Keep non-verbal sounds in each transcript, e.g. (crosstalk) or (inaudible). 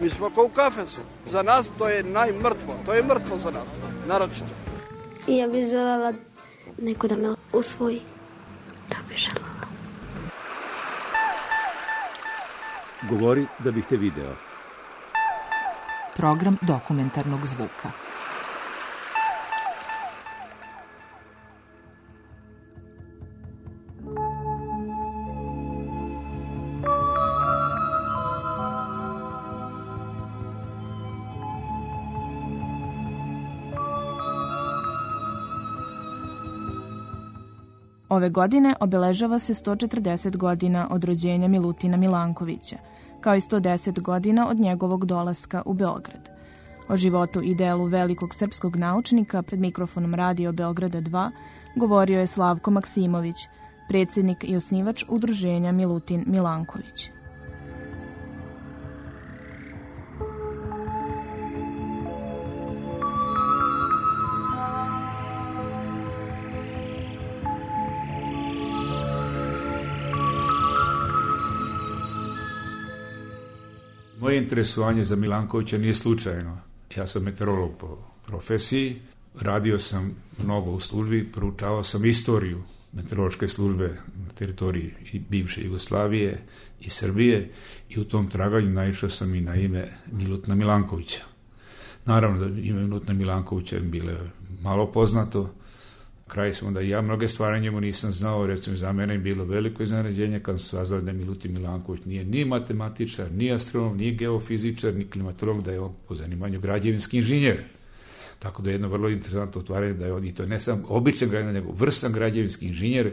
Mi smo kao u kafesu. Za nas to je najmrtvo. To je mrtvo za nas, naročito. I ja bih želela neko da me usvoji. Da bi želela. Govori da bih te video. Program dokumentarnog zvuka. Ove godine obeležava se 140 godina od rođenja Milutina Milankovića, kao i 110 godina od njegovog dolaska u Beograd. O životu i delu velikog srpskog naučnika pred mikrofonom Radio Beograda 2 govorio je Slavko Maksimović, predsednik i osnivač udruženja Milutin Milanković. interesovanje za Milankovića nije slučajno. Ja sam meteorolog po profesiji, radio sam mnogo u službi, proučavao sam istoriju meteorološke službe na teritoriji i bivše Jugoslavije i Srbije i u tom traganju naišao sam i na ime Milutna Milankovića. Naravno, da ime Milutna Milankovića je bilo malo poznato, kraj smo da ja mnoge stvari njemu nisam znao, recimo za mene je bilo veliko iznenađenje kad sam saznao da Milutin Milanković nije ni matematičar, ni astronom, ni geofizičar, ni klimatolog, da je on po zanimanju građevinski inženjer. Tako da je jedno vrlo interesantno otvaranje da je on i to ne sam običan građan, nego vrstan građevinski inženjer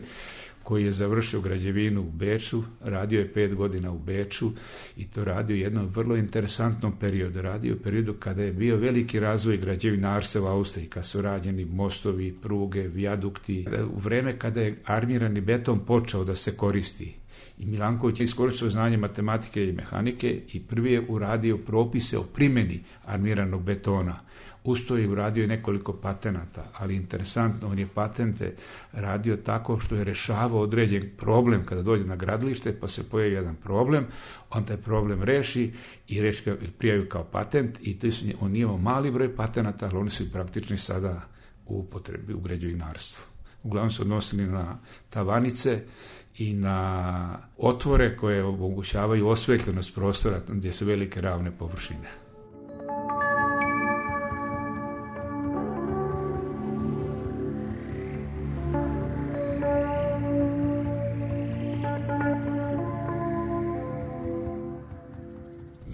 koji je završio građevinu u Beču, radio je pet godina u Beču i to radio u jednom vrlo interesantnom periodu. Radio u periodu kada je bio veliki razvoj građevinarstva u Austriji, kad su rađeni mostovi, pruge, vijadukti, u vreme kada je armirani beton počeo da se koristi I Milanković je iskoristio znanje matematike i mehanike i prvi je uradio propise o primjeni armiranog betona. Usto je uradio i nekoliko patenata, ali interesantno, on je patente radio tako što je rešavao određen problem kada dođe na gradilište, pa se pojavi jedan problem, on taj problem reši i reši ga, prijavi kao patent i to je, on nije imao mali broj patenata, ali oni su i praktični sada u upotrebi u građevinarstvu. Uglavnom su odnosili na tavanice i na otvore koje omogućavaju osvetljenost prostora gdje su velike ravne površine.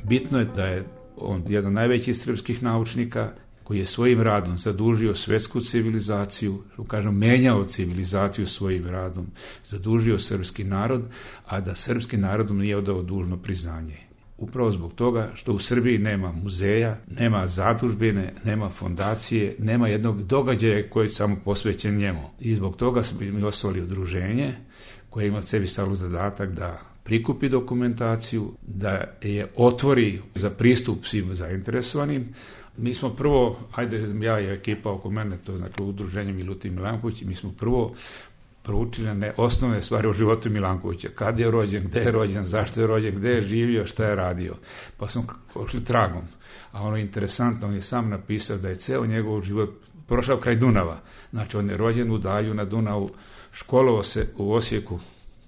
Bitno je da je on jedan od najvećih srpskih naučnika koji je svojim radom zadužio svetsku civilizaciju, kažem, menjao civilizaciju svojim radom, zadužio srpski narod, a da srpski narodom nije odao dužno priznanje. Upravo zbog toga što u Srbiji nema muzeja, nema zadužbine, nema fondacije, nema jednog događaja koji je samo posvećen njemu. I zbog toga smo mi osvali udruženje koje ima sebi stalu zadatak da prikupi dokumentaciju, da je otvori za pristup svim zainteresovanim, Mi smo prvo, ajde ja i ekipa oko mene, to znači udruženje Milutin Milanković, mi smo prvo proučili ne osnovne stvari o životu Milankovića. Kad je rođen, gde je rođen, zašto je rođen, gde je živio, šta je radio. Pa smo ošli tragom. A ono interesantno, on je sam napisao da je ceo njegov život prošao kraj Dunava. Znači, on je rođen u dalju na Dunavu, školovao se u Osijeku,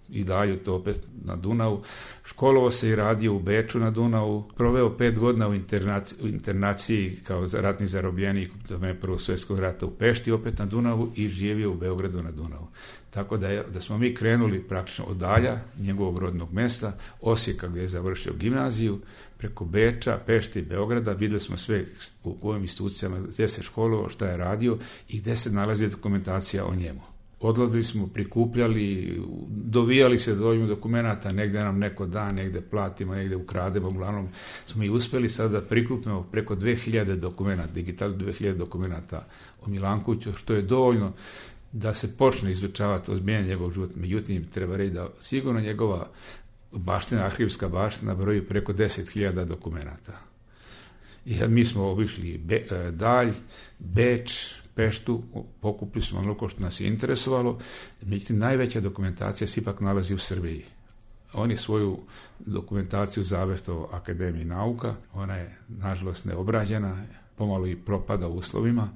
i daju to opet na Dunavu. Školovo se i radio u Beču na Dunavu. Proveo pet godina u, internaci, u internaciji kao ratni zarobljenik do mene prvog svjetskog rata u Pešti, opet na Dunavu i živio u Beogradu na Dunavu. Tako da, je, da smo mi krenuli praktično od dalja, njegovog rodnog mesta, Osijeka gdje je završio gimnaziju, preko Beča, Pešte i Beograda, videli smo sve u kojim institucijama, gdje se školovao, šta je radio i gdje se nalazi dokumentacija o njemu odlazili smo, prikupljali, dovijali se do ovih dokumenta, negde nam neko da, negde platimo, negde ukrademo, uglavnom smo i uspeli sada da prikupimo preko 2000 dokumenta, digitalno 2000 dokumenta o Milankoviću, što je dovoljno da se počne izučavati ozbiljanje njegovog života. Međutim, treba reći da sigurno njegova baština, arhivska baština, broji preko 10.000 dokumenta. I mi smo obišli Be, e, Dalj, Beč, Peštu, pokupili smo onoliko što nas je interesovalo, međutim najveća dokumentacija se ipak nalazi u Srbiji. On je svoju dokumentaciju zaveto Akademiji nauka, ona je nažalost neobrađena, pomalo i propada u uslovima,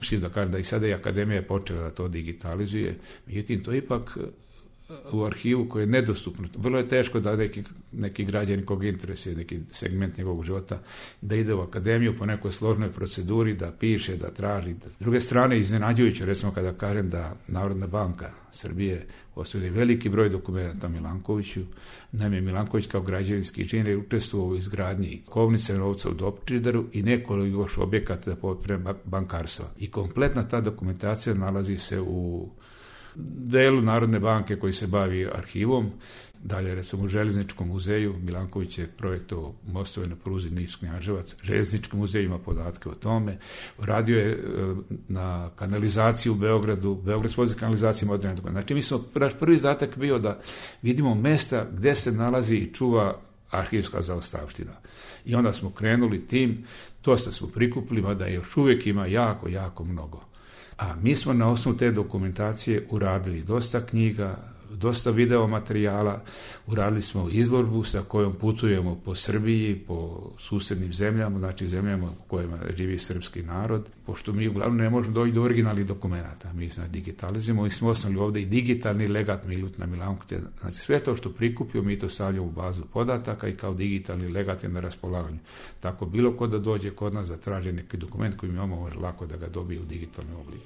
što da kažem da i sada i Akademija je počela da to digitalizuje, međutim to je ipak u arhivu koje je nedostupno. Vrlo je teško da neki, neki građan koga interesuje neki segment njegovog života da ide u akademiju po nekoj složnoj proceduri, da piše, da traži. Da... S druge strane, iznenađujuće, recimo kada kažem da Narodna banka Srbije osvojili veliki broj dokumenta Milankoviću. Naime, Milanković kao građevinski inženjer učestvovao u izgradnji kovnice novca u Dopčidaru i nekoliko još objekata za da potrebe bankarstva. I kompletna ta dokumentacija nalazi se u delu Narodne banke koji se bavi arhivom, dalje recimo u Železničkom muzeju, Milanković je projektovao mostove na pruzi Niš Knjaževac, Železnički muzej ima podatke o tome, radio je eh, na kanalizaciji u Beogradu, Beograd spozit kanalizaciji moderne dogodine. Znači mi smo, naš prvi zadatak bio da vidimo mesta gde se nalazi i čuva arhivska zaostavština. I onda smo krenuli tim, dosta smo prikupili, da još uvijek ima jako, jako mnogo. A mi smo na osnovu te dokumentacije uradili dosta knjiga, dosta video materijala, uradili smo izložbu sa kojom putujemo po Srbiji, po susednim zemljama, znači zemljama u kojima živi srpski narod, pošto mi uglavnom ne možemo doći do originalnih dokumenta, mi znači digitalizujemo i smo osnovali ovde i digitalni legat Miljutna Milankute, znači sve to što prikupio mi to stavljamo u bazu podataka i kao digitalni legat je na raspolaganju. Tako bilo ko da dođe kod nas da traže neki dokument koji mi imamo, može lako da ga dobije u digitalnom obliku.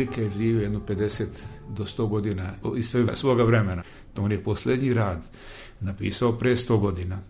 otprilike živio jedno 50 do 100 godina ispred svoga vremena. On je poslednji rad napisao pre 100 godina.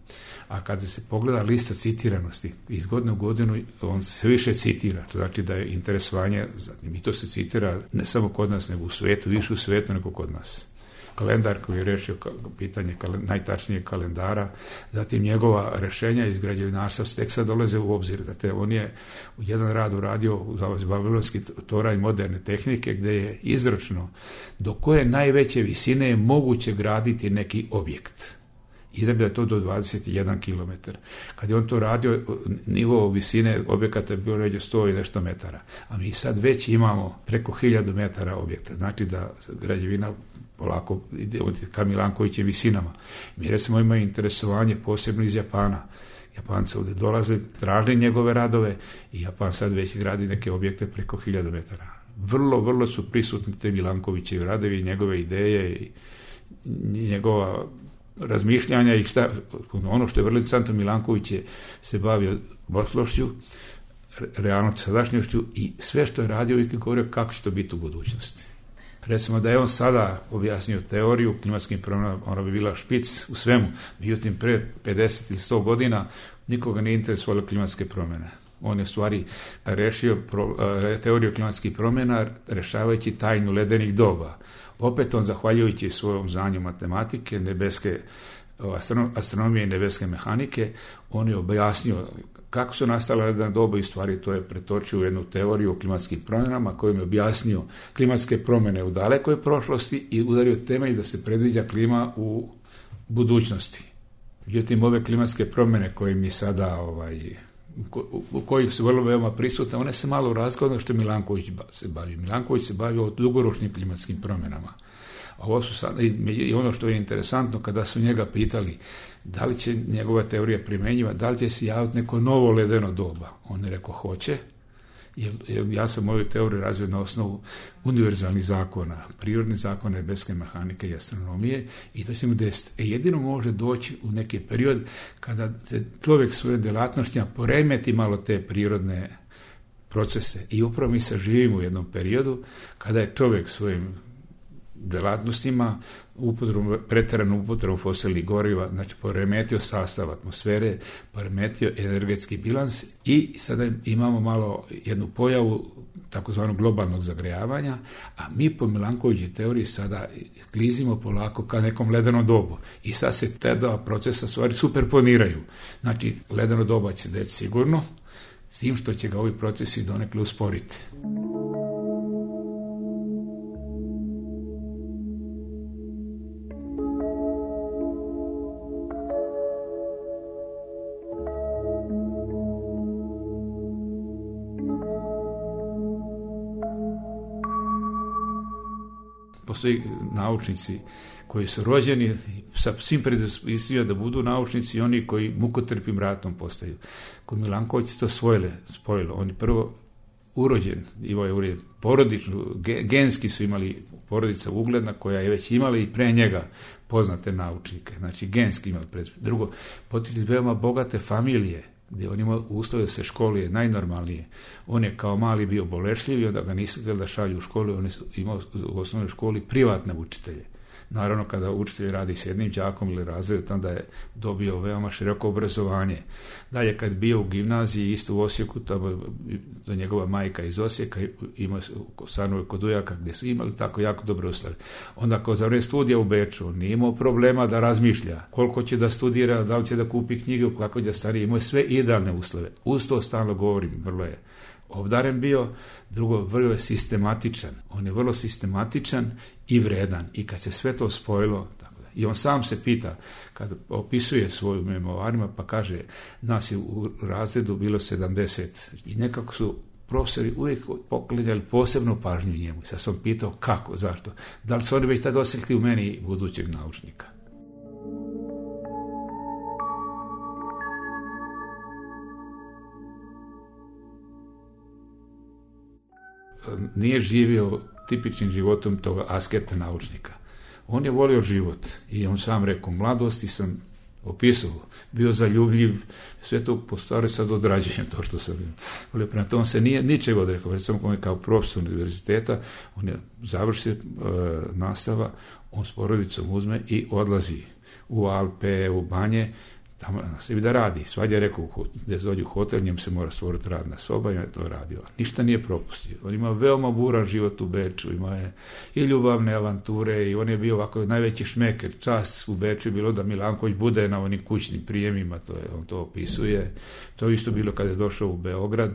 A kada se pogleda lista citiranosti, iz godine u godinu on se više citira. To znači da je interesovanje, i to se citira ne samo kod nas, nego u svetu, više u svetu nego kod nas kalendar koji je rešio pitanje najtačnijeg kalendara, zatim njegova rešenja iz građevinarstva steksa dolaze u obzir, da te on je u jedan rad uradio u Babilonski toraj moderne tehnike gde je izračno do koje najveće visine je moguće graditi neki objekt idem je to do 21 km. Kad je on to radio, nivo visine objekata je bio ređe 100 i nešto metara. A mi sad već imamo preko 1000 metara objekta. Znači da građevina polako ide od Kamilankovića visinama. Mi recimo imamo interesovanje posebno iz Japana. Japanci ovde dolaze, traže njegove radove i Japan sad već gradi neke objekte preko 1000 metara. Vrlo, vrlo su prisutni te Milankovićevi radovi, njegove ideje i njegova razmišljanja i šta, ono što je vrlo interesantno, Milanković je se bavio boslošću, realno sadašnjošću i sve što je radio i je govorio kako će to biti u budućnosti. Recimo da je on sada objasnio teoriju klimatskim promjenama, ona bi bila špic u svemu. Međutim, pre 50 ili 100 godina nikoga nije interesovalo klimatske promene. On je u stvari rešio pro, e, teoriju klimatskih promena rešavajući tajnu ledenih doba opet on, zahvaljujući svojom znanju matematike, nebeske astronomije i nebeske mehanike, on je objasnio kako su nastala jedna doba i stvari to je pretočio u jednu teoriju o klimatskim promjenama kojom je objasnio klimatske promjene u dalekoj prošlosti i udario temelj da se predviđa klima u budućnosti. Međutim, ove klimatske promjene koje mi sada ovaj, u kojih su vrlo veoma prisutne, one se malo razlikuju ono što Milanković se bavi. Milanković se bavi o dugoročnim klimatskim promjenama. A ovo su sad, i ono što je interesantno, kada su njega pitali da li će njegova teorija primenjiva, da li će se javiti neko novo ledeno doba, on je rekao hoće, jer, ja sam moju teoriju razvio na osnovu univerzalnih zakona, prirodnih zakona nebeske mehanike i astronomije i to se mu desiti. E jedino može doći u neki period kada se čovjek svoje djelatnošćima poremeti malo te prirodne procese. I upravo mi se živimo u jednom periodu kada je čovjek svojim delatnostima, upotrebu, pretaranu upotrebu fosilnih goriva, znači poremetio sastav atmosfere, poremetio energetski bilans i sada imamo malo jednu pojavu takozvanog globalnog zagrejavanja, a mi po Milankovići teoriji sada klizimo polako ka nekom ledenom dobu i sad se te dva procesa stvari superponiraju. Znači, ledeno doba će deći sigurno, s tim što će ga ovi procesi donekle usporiti. svi naučnici koji su rođeni sa svim predispisima da budu naučnici i oni koji mukotrpim ratom postaju. Kod Milanković to svojile, spojilo. Oni prvo urođen, Ivo je urođen porodičnu, genski su imali porodica ugledna koja je već imala i pre njega poznate naučnike, znači genski imali pred. Drugo, potilj veoma bogate familije, gdje on ima uslove da se školuje najnormalnije. On je kao mali bio bolešljiv i onda ga nisu htjeli da šalju u školu, on je imao u osnovnoj školi privatne učitelje. Naravno, kada učitelj radi s jednim đakom ili razredom, tada je dobio veoma široko obrazovanje. Dalje, kad bio u gimnaziji, isto u Osijeku, tamo da njegova majka iz Osijeka ima stanove kod ujaka, gde su imali tako jako dobro uslove. Onda, kod zavrne studija u Beču, nije imao problema da razmišlja koliko će da studira, da li će da kupi knjige, kako će da stari, imao sve idealne uslove. Uz to stalno govorim, vrlo je obdaren bio, drugo, vrlo je sistematičan. On je vrlo sistematičan i vredan. I kad se sve to spojilo, tako da, i on sam se pita, kad opisuje svoju memoarima, pa kaže, nas je u razredu bilo 70 i nekako su profesori uvijek poklinjali posebnu pažnju njemu. Sad sam pitao kako, zašto. Da li su oni već tad osjetili u meni budućeg naučnika? nije živio tipičnim životom tog asketa naučnika. On je volio život i on sam rekao, mladosti sam opisao, bio zaljubljiv, sve to po stvari sad odrađujem to što sam volio. Prema tome se nije ničeg odrekao, recimo on je kao profesor univerziteta, on je završio e, nastava, on s porodicom uzme i odlazi u Alpe, u banje, tamo se da radi, svadja je rekao gde da dođu hotel, njem se mora stvoriti radna soba i je to radio. Ništa nije propustio. On ima veoma buran život u Beču, ima je i ljubavne avanture i on je bio ovako najveći šmeker. Čas u Beču je bilo da Milanković bude na onim kućnim prijemima, to je, on to opisuje. To isto bilo kada je došao u Beograd,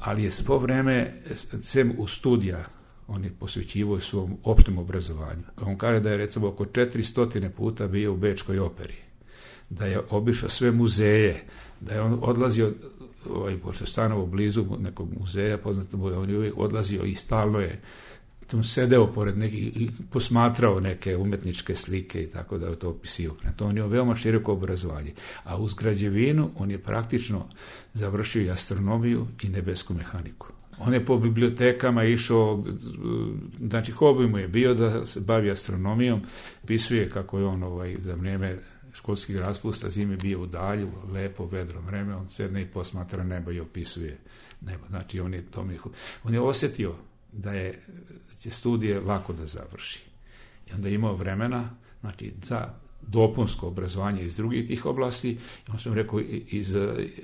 ali je svo vreme, sem u studija, on je posvećivo svom opštem obrazovanju. On kaže da je recimo oko 400 puta bio u Bečkoj operi da je obišao sve muzeje, da je on odlazio ovaj, pošto stanovo blizu nekog muzeja, poznato mu je, on je uvijek odlazio i stalno je tu sedeo pored nekih i posmatrao neke umetničke slike i tako da je to opisio. To on je veoma široko obrazovanje. A uz građevinu on je praktično završio i astronomiju i nebesku mehaniku. On je po bibliotekama išao, znači hobi mu je bio da se bavi astronomijom, pisuje kako je on ovaj, za vrijeme školski školskih raspusta, zime bio u dalju, lepo, vedro vreme, on sedne i posmatra nebo i opisuje nebo. Znači, on je, to je, on je osetio da je, da će studije lako da završi. I onda je imao vremena, znači, za dopunsko obrazovanje iz drugih tih oblasti, i on sam rekao iz,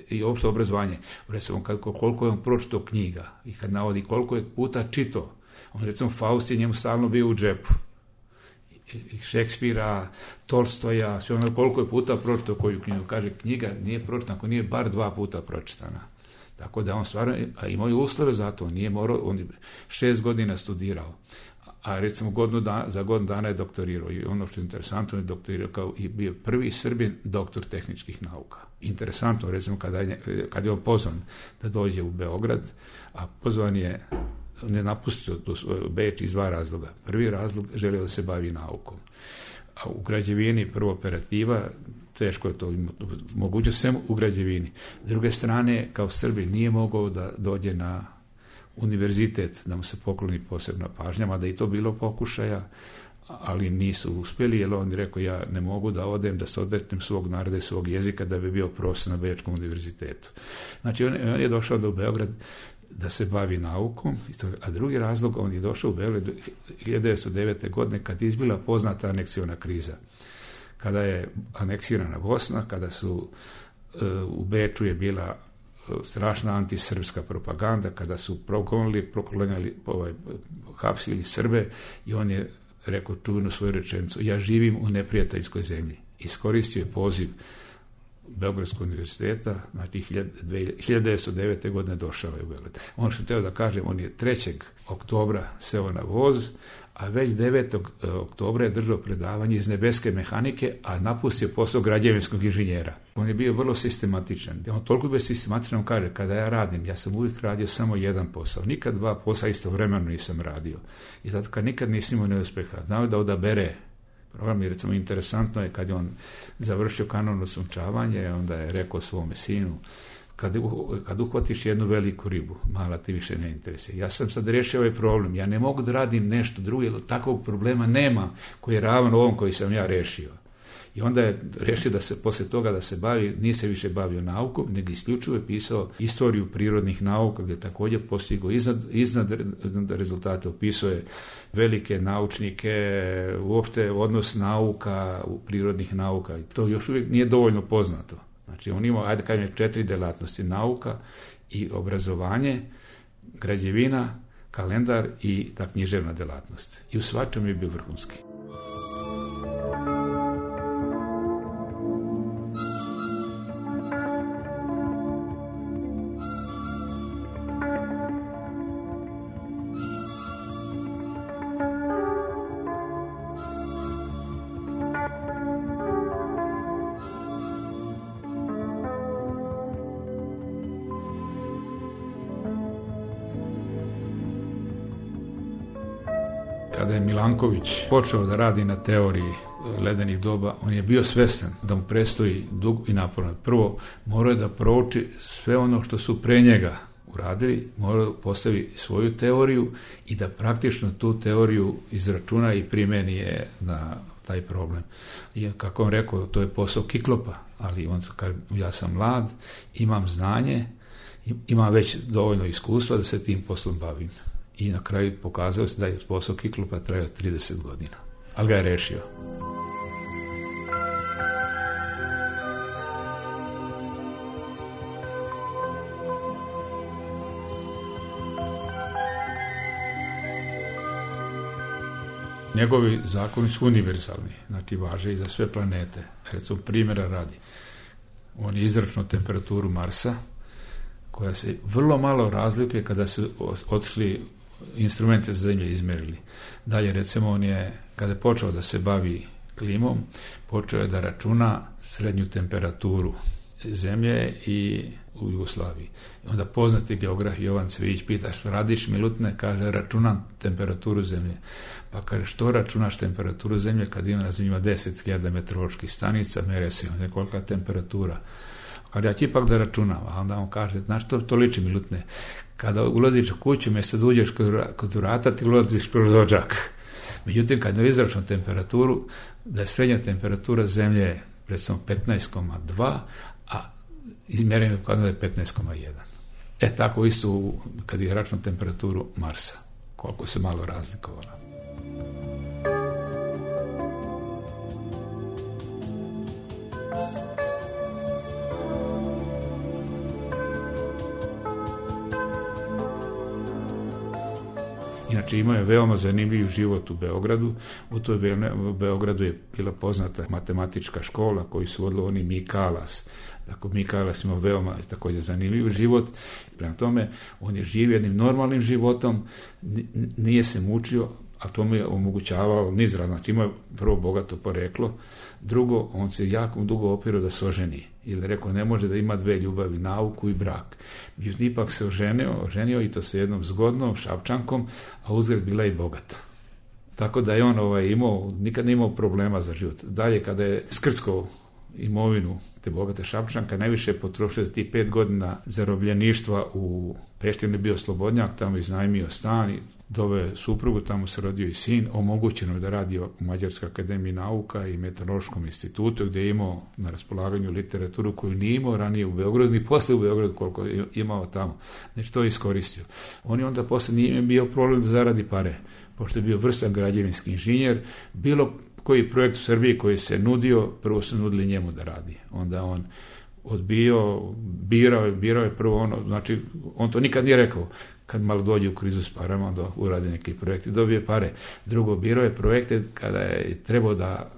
i opšte obrazovanje. Recimo, kako, koliko je on pročito knjiga i kad navodi koliko je puta čito, on recimo Faust je njemu stalno bio u džepu i Šekspira, Tolstoja, sve ono koliko je puta pročitao koju knjigu, kaže knjiga nije pročitana ako nije bar dva puta pročitana. Tako da on stvarno, a imao je uslove za to, on nije morao, on je šest godina studirao, a recimo godinu dana, za godinu dana je doktorirao i ono što je interesantno je doktorirao kao i bio prvi srbin doktor tehničkih nauka. Interesantno, recimo, kada je, eh, kada je on pozvan da dođe u Beograd, a pozvan je ne napustio Beč iz dva razloga. Prvi razlog želeo da se bavi naukom. A u građevini prvo operativa, teško je to moguće, sem u građevini. S druge strane, kao Srbi nije mogao da dođe na univerzitet, da mu se pokloni posebna pažnja, mada i to bilo pokušaja, ali nisu uspjeli, jer on je rekao ja ne mogu da odem, da se odretnem svog naroda i svog jezika da bi bio profesor na Bečkom univerzitetu. Znači, on, on je došao do Beograd da se bavi naukom, a drugi razlog, on je došao u Beograd 1909. godine kad je izbila poznata aneksijona kriza. Kada je aneksirana Bosna, kada su e, u Beču je bila e, strašna antisrpska propaganda, kada su progonili, proklonjali, ovaj, hapsili Srbe i on je rekao čuvenu svoju rečenicu, ja živim u neprijateljskoj zemlji. Iskoristio je poziv Beogradskog univerziteta, znači 1909. godine došao je u Beograd. Ono što teo da kažem, on je 3. oktobra seo na voz, a već 9. E, oktobra je držao predavanje iz nebeske mehanike, a napustio posao građevinskog inženjera. On je bio vrlo sistematičan. On toliko bio sistematičan, kaže, kada ja radim, ja sam uvijek radio samo jedan posao. Nikad dva posla istovremeno nisam radio. I zato kad nikad nisam imao neuspeha, znao da odabere program i recimo interesantno je kad je on završio kanovno sunčavanje onda je rekao svome sinu kad, kad uhvatiš jednu veliku ribu, mala ti više ne interesuje. Ja sam sad rešio ovaj problem, ja ne mogu da radim nešto drugo, jer takvog problema nema koji je ravan ovom koji sam ja rešio. I onda je rešio da se posle toga da se bavi, nije se više bavio naukom, nego isključivo je pisao istoriju prirodnih nauka, gde takođe postigo iznad, iznad rezultate, opisao je velike naučnike, uopšte odnos nauka, prirodnih nauka, i to još uvijek nije dovoljno poznato. Znači, on ima, ajde da kažem, četiri delatnosti, nauka i obrazovanje, građevina, kalendar i ta književna delatnost. I u svačem je bio vrhunski. kada je Milanković počeo da radi na teoriji e, ledenih doba, on je bio svestan da mu prestoji dug i naporan. Prvo, morao je da prouči sve ono što su pre njega uradili, mora da postavi svoju teoriju i da praktično tu teoriju izračuna i primeni je na taj problem. I kako on rekao, to je posao kiklopa, ali on kaže, ja sam mlad, imam znanje, imam već dovoljno iskustva da se tim poslom bavim i na kraju pokazao se da je posao Kiklupa trajao 30 godina, ali ga je rešio. Njegovi zakoni su univerzalni, znači važe i za sve planete. Recimo, primjera radi, on je izračunao temperaturu Marsa, koja se vrlo malo razlikuje kada se otišli instrumente zemlje izmerili. Dalje, recimo, on je, kada je počeo da se bavi klimom, počeo je da računa srednju temperaturu zemlje i u Jugoslaviji. Onda poznati geograf Jovan Cvijić pita što radiš Milutne, kaže računam temperaturu zemlje. Pa kaže što računaš temperaturu zemlje kad ima na zemljima 10.000 meteoroloških stanica, mere se nekolika temperatura ali ja ću ipak da računam, a onda on kaže, znaš što, to liči milutne, kada ulaziš u kuću, mjesto da uđeš kod, vrata, ti ulaziš kroz ođak. Međutim, kad ne izračunam temperaturu, da je srednja temperatura zemlje, recimo 15,2, a izmjerenje ukazano da je 15,1. E tako isto kad je računam temperaturu Marsa, koliko se malo razlikovala. Inače, imao je veoma zanimljiv život u Beogradu. U toj Beogradu je bila poznata matematička škola koju su vodili oni Mikalas. Dakle, Mikalas imao veoma takođe zanimljiv život. Prema tome, on je živio jednim normalnim životom, nije se mučio, a to mu je omogućavao niz razna. Znači, imao je vrlo bogato poreklo. Drugo, on se jako dugo opirao da se oženi Ili rekao, ne može da ima dve ljubavi, nauku i brak. Međutim, ipak se oženio, oženio i to sa jednom zgodnom šapčankom, a uzgled bila i bogata. Tako da je on ovaj, imao, nikad imao problema za život. Dalje, kada je skrckao imovinu te bogate Šapčanka, najviše je potrošio za ti pet godina zarobljeništva u Peštini, bio slobodnjak, tamo iznajmio stan i dove da suprugu, tamo se rodio i sin, omogućeno je da radi u Mađarskoj akademiji nauka i meteorološkom institutu, gdje je imao na raspolaganju literaturu koju nije imao ranije u Beogradu, ni posle u Beogradu koliko je imao tamo. Znači to je iskoristio. On je onda posle nije bio problem da zaradi pare, pošto je bio vrsan građevinski inženjer, bilo koji projekt u Srbiji koji se nudio, prvo su nudili njemu da radi. Onda on odbio, birao je, birao je prvo ono, znači on to nikad nije rekao kad malo dođe u krizu s parama, onda uradi neki projekt i dobije pare. Drugo, biro je projekte kada je trebao da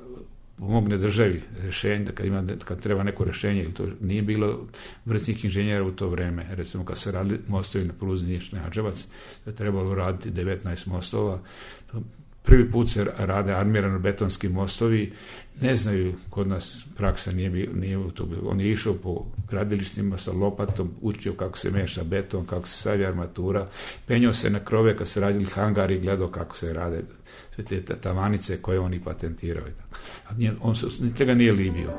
pomogne državi rešenje, da kad, ima, kad treba neko rešenje, ili to nije bilo vrsnih inženjera u to vreme, Recimo kad se radili mostovi na pruzi Niš Nehađevac, da je trebalo raditi 19 mostova, to Prvi put se rade armirano betonski mostovi, ne znaju, kod nas praksa nije, bio, nije u to bilo. On je išao po gradilištima sa lopatom, učio kako se meša beton, kako se savlja armatura, penjao se na krove kad se radili hangari, gledao kako se rade sve te tavanice koje oni patentirao. On se, njega nije libio.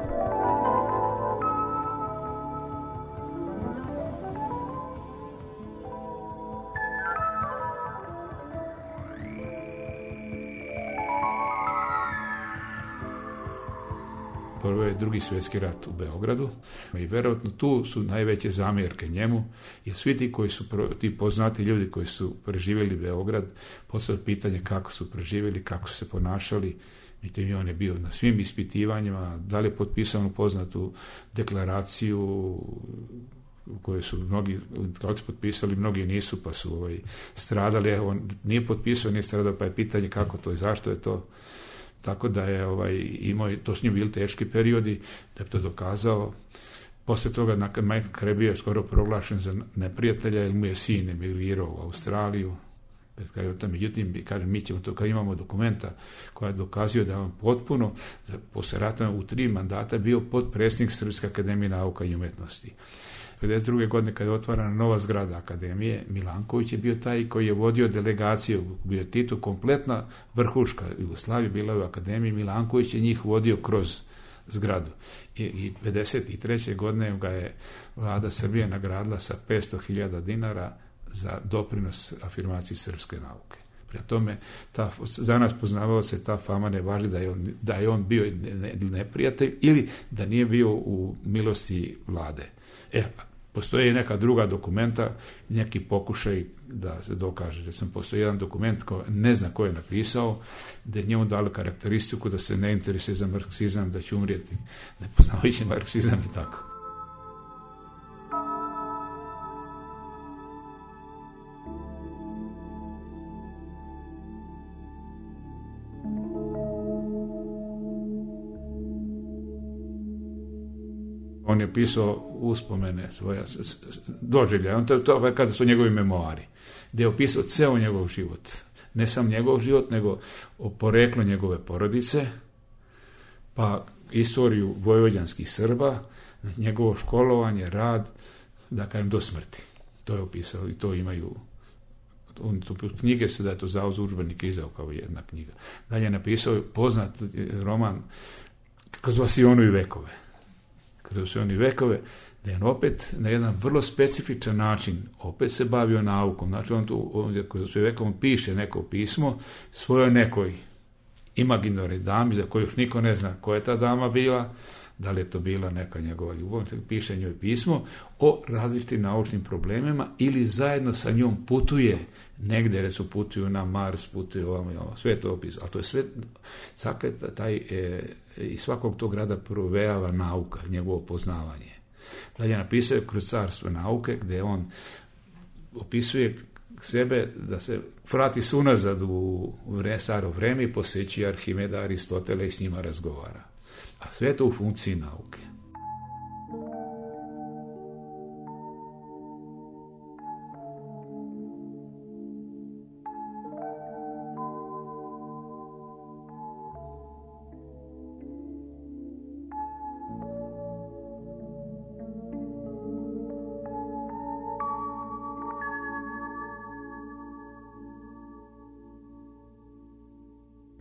drugi svjetski rat u Beogradu i verovatno tu su najveće zamjerke njemu, jer svi ti koji su ti poznati ljudi koji su preživjeli Beograd, postavljaju pitanje kako su preživjeli, kako su se ponašali, Međutim, on je bio na svim ispitivanjima, da li je potpisao poznatu deklaraciju koje su mnogi intelektualci da potpisali, mnogi nisu, pa su ovaj, stradali. On nije potpisao, nije stradao, pa je pitanje kako to i zašto je to. Tako da je ovaj, imao, to s njim bili teški periodi, da je to dokazao. Posle toga, nakon Mike Krabby je skoro proglašen za neprijatelja, jer mu je sin emigrirao u Australiju, pred kraju tam. Međutim, kažem, mi ćemo to, kad imamo dokumenta koja dokazuje da je on potpuno, posle rata u tri mandata bio podpresnik Srpske akademije nauka i umetnosti. 52. godine kada je otvorena nova zgrada akademije, Milanković je bio taj koji je vodio delegaciju, bio Tito, kompletna vrhuška Jugoslavije bila u akademiji, Milanković je njih vodio kroz zgradu. I, i 53. godine ga je vlada Srbije nagradila sa 500.000 dinara za doprinos afirmaciji srpske nauke. Prema tome, ta, za nas poznavao se ta fama ne važi da je on, da je on bio ne, ne, neprijatelj ili da nije bio u milosti vlade. E, Postoje i neka druga dokumenta, neki pokušaj da se dokaže. Da sam postoji jedan dokument ko ne zna ko je napisao, da je njemu dali karakteristiku da se ne interesuje za marksizam, da će umrijeti, ne poznavajući marksizam i tako. pisao uspomene svoja doživlja. On to, to ovaj, kada su njegovi memoari, gdje je opisao ceo njegov život. Ne sam njegov život, nego o poreklu njegove porodice, pa istoriju vojvođanskih Srba, njegovo školovanje, rad, da kažem, do smrti. To je opisao i to imaju on tu knjige se da je to za udžbenik izdao kao jedna knjiga. Dalje je napisao poznat roman kroz vasionu i vekove kroz oni vekove, da je on opet na jedan vrlo specifičan način, opet se bavio naukom, znači on tu, ovdje kroz vekom piše neko pismo svojoj nekoj imaginori dami za koju niko ne zna koja je ta dama bila, da li je to bila neka njegova ljubavnica, piše njoj pismo o različitim naučnim problemima ili zajedno sa njom putuje negde, recimo putuju na Mars, putuju ovamo i ovo, sve je to opisano. Ali to je sve, svaka taj, e, i svakog tog grada provejava nauka, njegovo poznavanje. Dalje je napisao kroz carstvo nauke, gde on opisuje sebe da se vrati sunazad u vre, staro vreme i poseći Arhimeda, Aristotela i s njima razgovara. A sve to u funkciji nauke.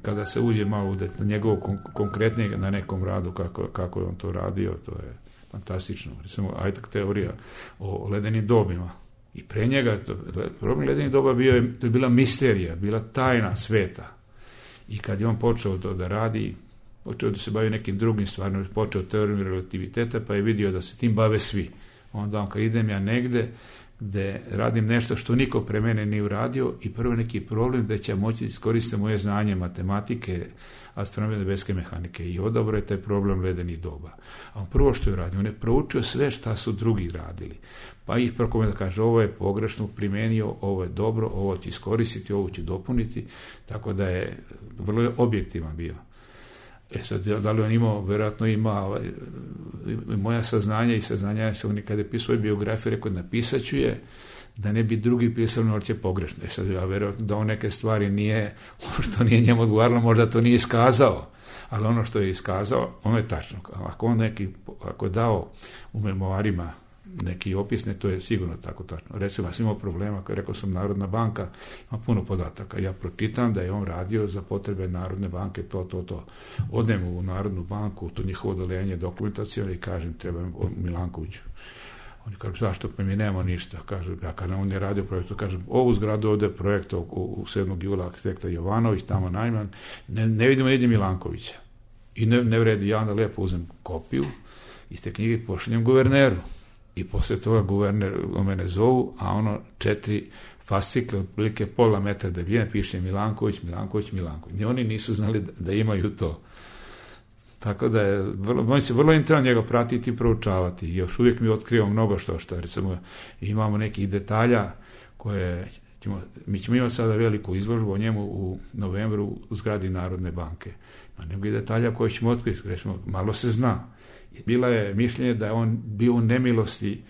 kada se uđe malo u njegovo kon konkretnije na nekom radu kako, kako je on to radio, to je fantastično. Recimo, Ajtak teorija o ledenim dobima. I pre njega, to, problem ledenih doba bio je, to je bila misterija, bila tajna sveta. I kad je on počeo to da radi, počeo da se bavi nekim drugim stvarima, počeo teorijom relativiteta, pa je vidio da se tim bave svi. Onda on, kad idem ja negde, da radim nešto što niko pre mene nije uradio i prvo neki problem da će moći da iskoristiti moje znanje matematike, astronomije, nebeske mehanike i odabro je taj problem ledenih doba. A on prvo što je uradio, on je proučio sve šta su drugi radili. Pa ih prokomenta da kaže, ovo je pogrešno primenio, ovo je dobro, ovo ću iskoristiti, ovo ću dopuniti, tako da je vrlo objektivan bio. E sad, da li on imao, verovatno ima ovaj, moja saznanja i saznanja se on kada je pisao svoju biografiju, rekao napisaću je da ne bi drugi pisao norce pogrešno. E sad, ja verovatno da on neke stvari nije, što (laughs) nije njemu odgovaralo, možda to nije iskazao ali ono što je iskazao, ono je tačno. Ako on neki, ako je dao u memoarima neki opisne, to je sigurno tako tačno. Recimo, ja sam imao problema, rekao sam Narodna banka, ima puno podataka. Ja pročitam da je on radio za potrebe Narodne banke to, to, to. Odem u Narodnu banku, to njihovo odeljenje dokumentacije, i kažem, trebam Milankoviću. Oni kažu, zašto, pa mi nemamo ništa. Kažu, ja kad on je radio projektu, kažem, ovu zgradu ovde projekt u, u 7. jula arhitekta Jovanović, tamo najman, ne, ne vidimo nigde Milankovića. I ne, ne vredi, ja onda lepo uzem kopiju iz te knjige i pošaljem guverneru i posle toga guverner o mene zovu, a ono četiri fascikle, otprilike pola metra debljine, piše Milanković, Milanković, Milanković. I oni nisu znali da, da imaju to. Tako da je, vrlo, moj se vrlo interesantno njega pratiti i proučavati. još uvijek mi otkriva mnogo što što. Recimo, imamo nekih detalja koje ćemo, mi ćemo imati sada veliku izložbu o njemu u novembru u zgradi Narodne banke. Ima nekih detalja koje ćemo otkriti, recimo, malo se zna bila je mišljenje da je on bio u nemilosti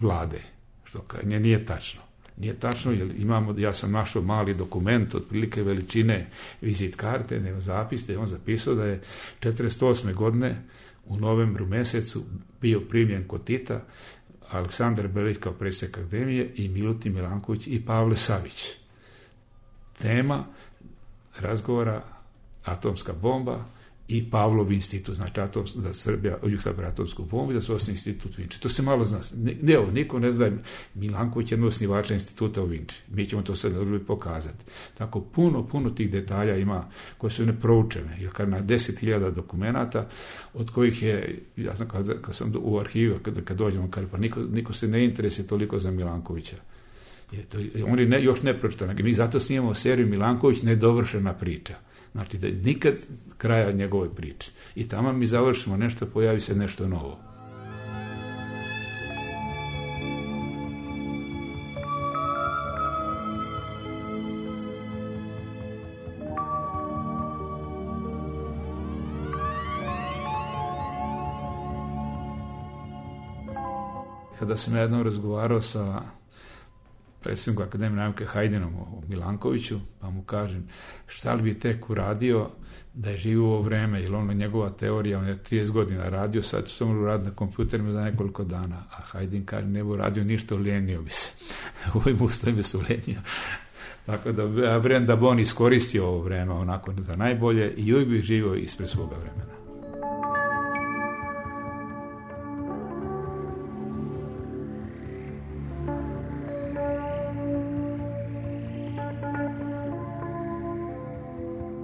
vlade, što nje nije tačno. Nije tačno, jer imamo, ja sam našao mali dokument otprilike veličine vizit karte, nego zapis, je on zapisao da je 48. godine u novembru mesecu bio primljen kod Tita Aleksandar Belić kao predsjednik akademije i Milutin Milanković i Pavle Savić. Tema razgovora atomska bomba, i Pavlov institut, znači atom za Srbija, Jugoslav atomsku pomoć, da su osnovni institut Vinči. To se malo zna. Ne, ne, niko ne zna, Milanković je jedno osnivača instituta u Vinči. Mi ćemo to sad dobro pokazati. Tako, puno, puno tih detalja ima koje su ne proučene, jer kad na 10.000 dokumenata, od kojih je, ja znam kad, kad sam u arhivu, kad, kad dođemo, kad, pa niko, niko se ne interesuje toliko za Milankovića. Je to, oni ne, još ne pročitani. Mi zato snimamo seriju Milanković nedovršena priča Znači da nikad kraja njegove priče. I tamo mi završimo nešto, pojavi se nešto novo. Kada sam ja jednom razgovarao sa predsjedniku Akademije nauke Hajdenom o Milankoviću, pa mu kažem šta li bi tek uradio da je živio ovo vreme, jer ono njegova teorija, on je 30 godina radio, sad će to mogu na kompjuterima za nekoliko dana, a Hajdin kaže ne bi radio ništa, ulenio bi se. u (laughs) ovim ustom bi se ulenio. (laughs) Tako da, ja vrem da bi on iskoristio ovo vreme onako da najbolje i uvijek bi živio ispred svoga vremena.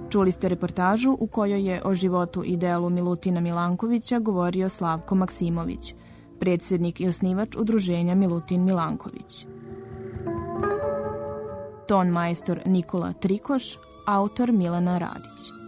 Čuli ste reportažu u kojoj je o životu i delu Milutina Milankovića govorio Slavko Maksimović, predsednik i osnivač udruženja Milutin Milanković. Ton majstor Nikola Trikoš, autor Milana Radić.